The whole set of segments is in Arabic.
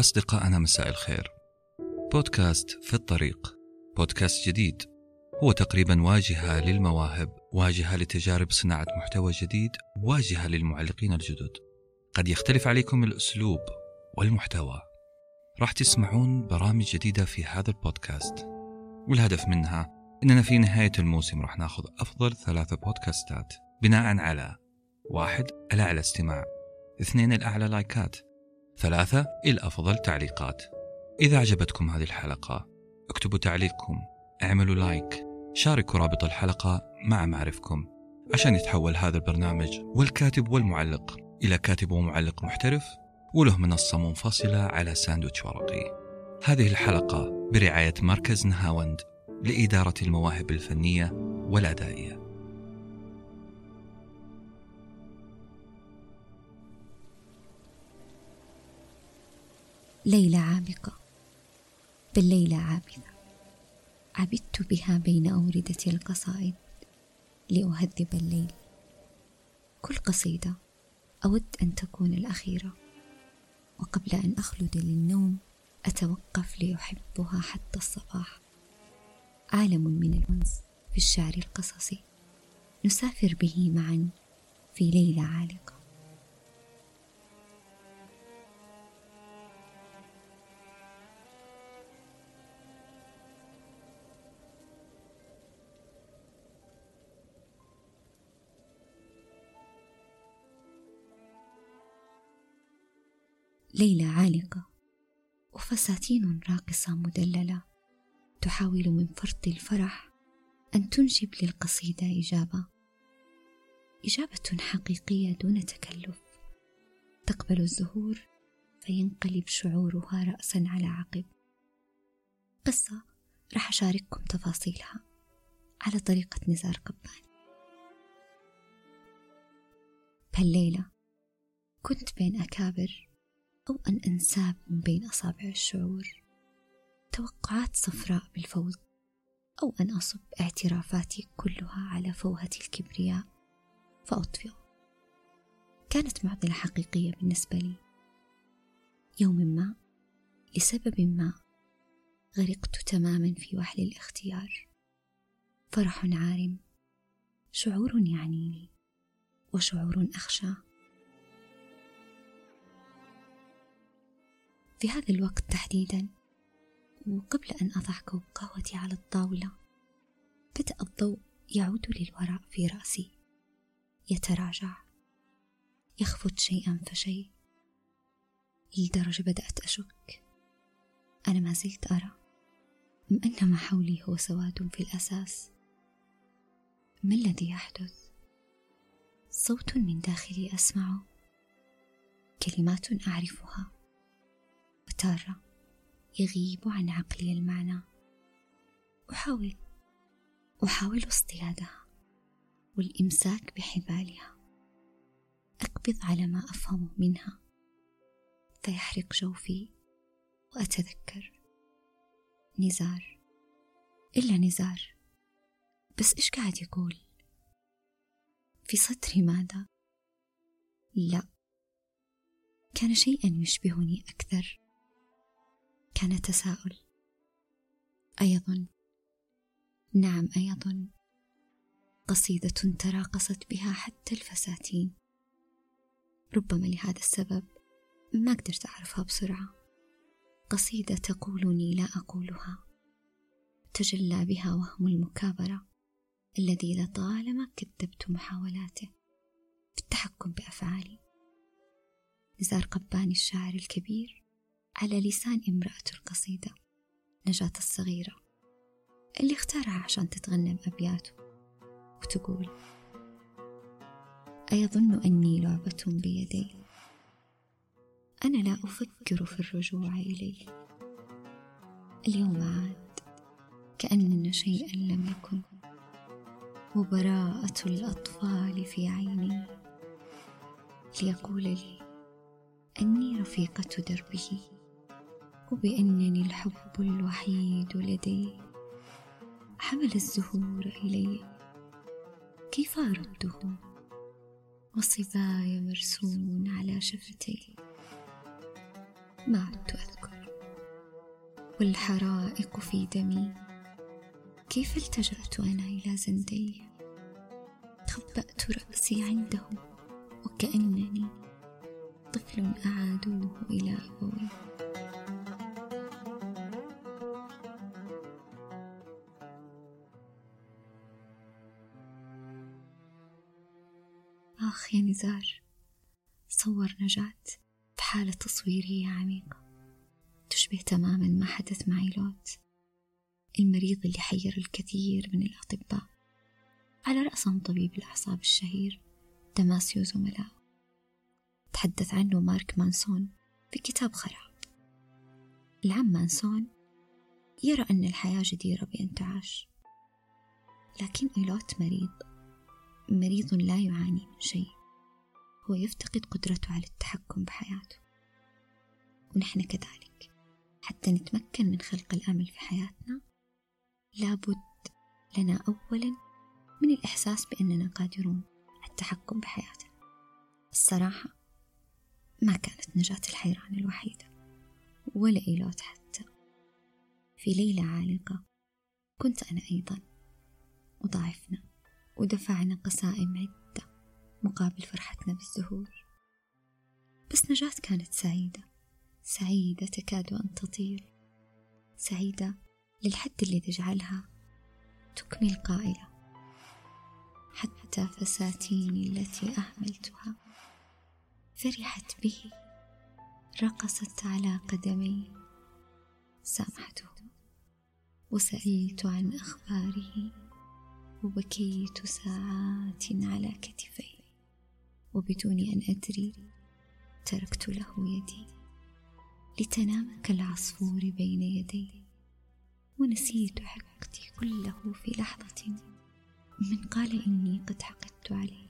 أصدقائنا مساء الخير. بودكاست في الطريق. بودكاست جديد. هو تقريبا واجهة للمواهب واجهة لتجارب صناعة محتوى جديد واجهة للمعلقين الجدد. قد يختلف عليكم الأسلوب والمحتوى. راح تسمعون برامج جديدة في هذا البودكاست. والهدف منها إننا في نهاية الموسم راح ناخذ أفضل ثلاثة بودكاستات بناء على واحد الأعلى استماع. اثنين الأعلى لايكات. ثلاثة الأفضل تعليقات. إذا عجبتكم هذه الحلقة اكتبوا تعليقكم اعملوا like شاركوا رابط الحلقة مع معرفكم عشان يتحول هذا البرنامج والكاتب والمعلق إلى كاتب ومعلق محترف وله منصة منفصلة على ساندويتش ورقي. هذه الحلقة برعاية مركز نهاوند لإدارة المواهب الفنية والأدائية. ليلة عابقة. بل ليلة عابدة عبدت بها بين أوردة القصائد لأهذب الليل. كل قصيدة أود أن تكون الأخيرة. وقبل أن أخلد للنوم أتوقف لأحبها حتى الصباح. عالم من الأنس في الشعر القصصي. نسافر به معا في ليلة عالقة. ليلة عالقة. وفساتين راقصة مدللة. تحاول من فرط الفرح أن تنجب للقصيدة إجابة. إجابة حقيقية دون تكلف. تقبل الزهور فينقلب شعورها رأسا على عقب. قصة راح أشارككم تفاصيلها على طريقة نزار قباني بهالليلة كنت بين أكابر أو أن أنساب من بين أصابع الشعور توقعات صفراء بالفوز أو أن أصب اعترافاتي كلها على فوهة الكبرياء. فأطفئ. كانت معضلة حقيقية بالنسبة لي. يوم ما لسبب ما غرقت تماما في وحل الاختيار. فرح عارم. شعور يعنيني وشعور أخشاه في هذا الوقت تحديدا وقبل أن أضع كوب قهوتي على الطاولة بدأ الضوء يعود للوراء في رأسي. يتراجع. يخفت شيئا فشيء. لدرجة بدأت أشك. أنا ما زلت أرى. أم أن ما حولي هو سواد في الأساس. ما الذي يحدث؟ صوت من داخلي أسمعه. كلمات أعرفها. وتارة يغيب عن عقلي المعنى. أحاول أحاول اصطيادها والإمساك بحبالها. أقبض على ما أفهمه منها. فيحرق جوفي وأتذكر. نزار إلا نزار. بس إيش قاعد يقول؟ في سطري ماذا؟ لا. كان شيئا يشبهني أكثر. كان تساؤل. أيظن نعم أيظن قصيدة تراقصت بها حتى الفساتين. ربما لهذا السبب ما قدرت أعرفها بسرعة. قصيدة تقولني لا أقولها. تجلى بها وهم المكابرة الذي لطالما كذبت محاولاته في التحكم بأفعالي. نزار قباني الشاعر الكبير على لسان امرأة القصيدة نجاة الصغيرة اللي اختارها عشان تتغنم أبياته وتقول أيظن أني لعبة بيدي. أنا لا أفكر في الرجوع إليه اليوم عاد كأن شيئا لم يكن وبراءة الأطفال في عيني. ليقول لي أني رفيقة دربه. وبأنني الحب الوحيد لدي. حمل الزهور إلي. كيف أرده؟ وصباي مرسوم على شفتي. ما عدت أذكر. والحرائق في دمي. كيف التجأت أنا إلى زنديه خبأت رأسي عنده. وكأنني طفل أعادوه إلى أبويه آخ يا نزار. صور نجاة بحالة تصويرية عميقة. تشبه تماما ما حدث مع إليوت. المريض اللي حير الكثير من الأطباء. على رأسهم طبيب الأعصاب الشهير داماسيو زملاء تحدث عنه مارك مانسون في كتاب خراب. العم مانسون يرى أن الحياة جديرة بأن تعاش لكن إيلوت مريض. مريض لا يعاني من شيء. هو يفتقد قدرته على التحكم بحياته. ونحن كذلك. حتى نتمكن من خلق الأمل في حياتنا لابد لنا أولا من الإحساس بأننا قادرون على التحكم بحياتنا. الصراحة ما كانت نجاة الحيران الوحيدة ولا إيلوت حتى. في ليلة عالقة كنت أنا أيضا وضعفنا ودفعنا قسائم عدة مقابل فرحتنا بالزهور. بس نجاة كانت سعيدة سعيدة تكاد أن تطير سعيدة للحد اللي تجعلها تكمل قائلة. حتى فساتيني التي أهملتها فرحت به رقصت على قدمي سامحته وسألت عن أخباره. وبكيت ساعات على كتفي وبدون أن أدري تركت له يدي. لتنام كالعصفور بين يدي ونسيت حقتي كله في لحظة من قال إني قد حقدت عليه.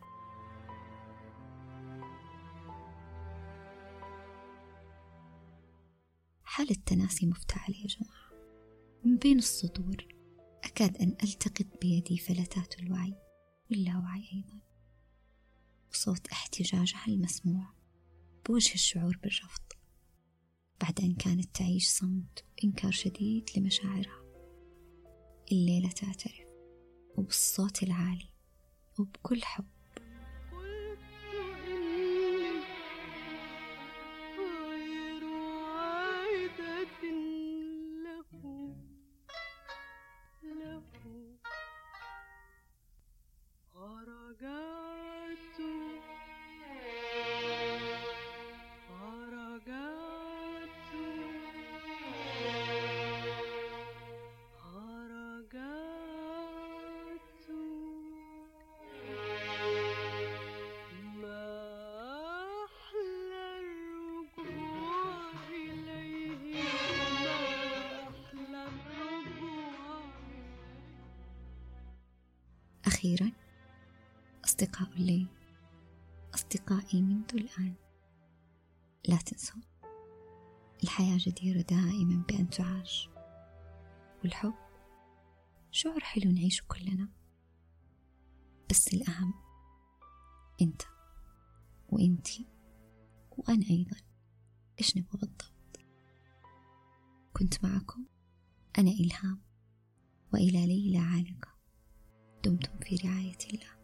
حالة تناسي مفتعلة يا جماعة. من بين السطور أكاد أن ألتقط بيدي فلتات الوعي. واللاوعي أيضا. وصوت احتجاجها المسموع. بوجه الشعور بالرفض. بعد أن كانت تعيش صمت وإنكار شديد لمشاعرها. الليلة تعترف. وبالصوت العالي. وبكل حب. أخيرا أصدقاء الليل أصدقائي منذ الآن. لا تنسوا الحياة جديرة دائما بأن تعاش. والحب شعور حلو نعيشه كلنا. بس الأهم أنت وأنتي وأنا أيضا. إيش نبغى بالضبط؟ كنت معكم أنا إلهام وإلى ليلة عالقة. دمتم في رعاية الله.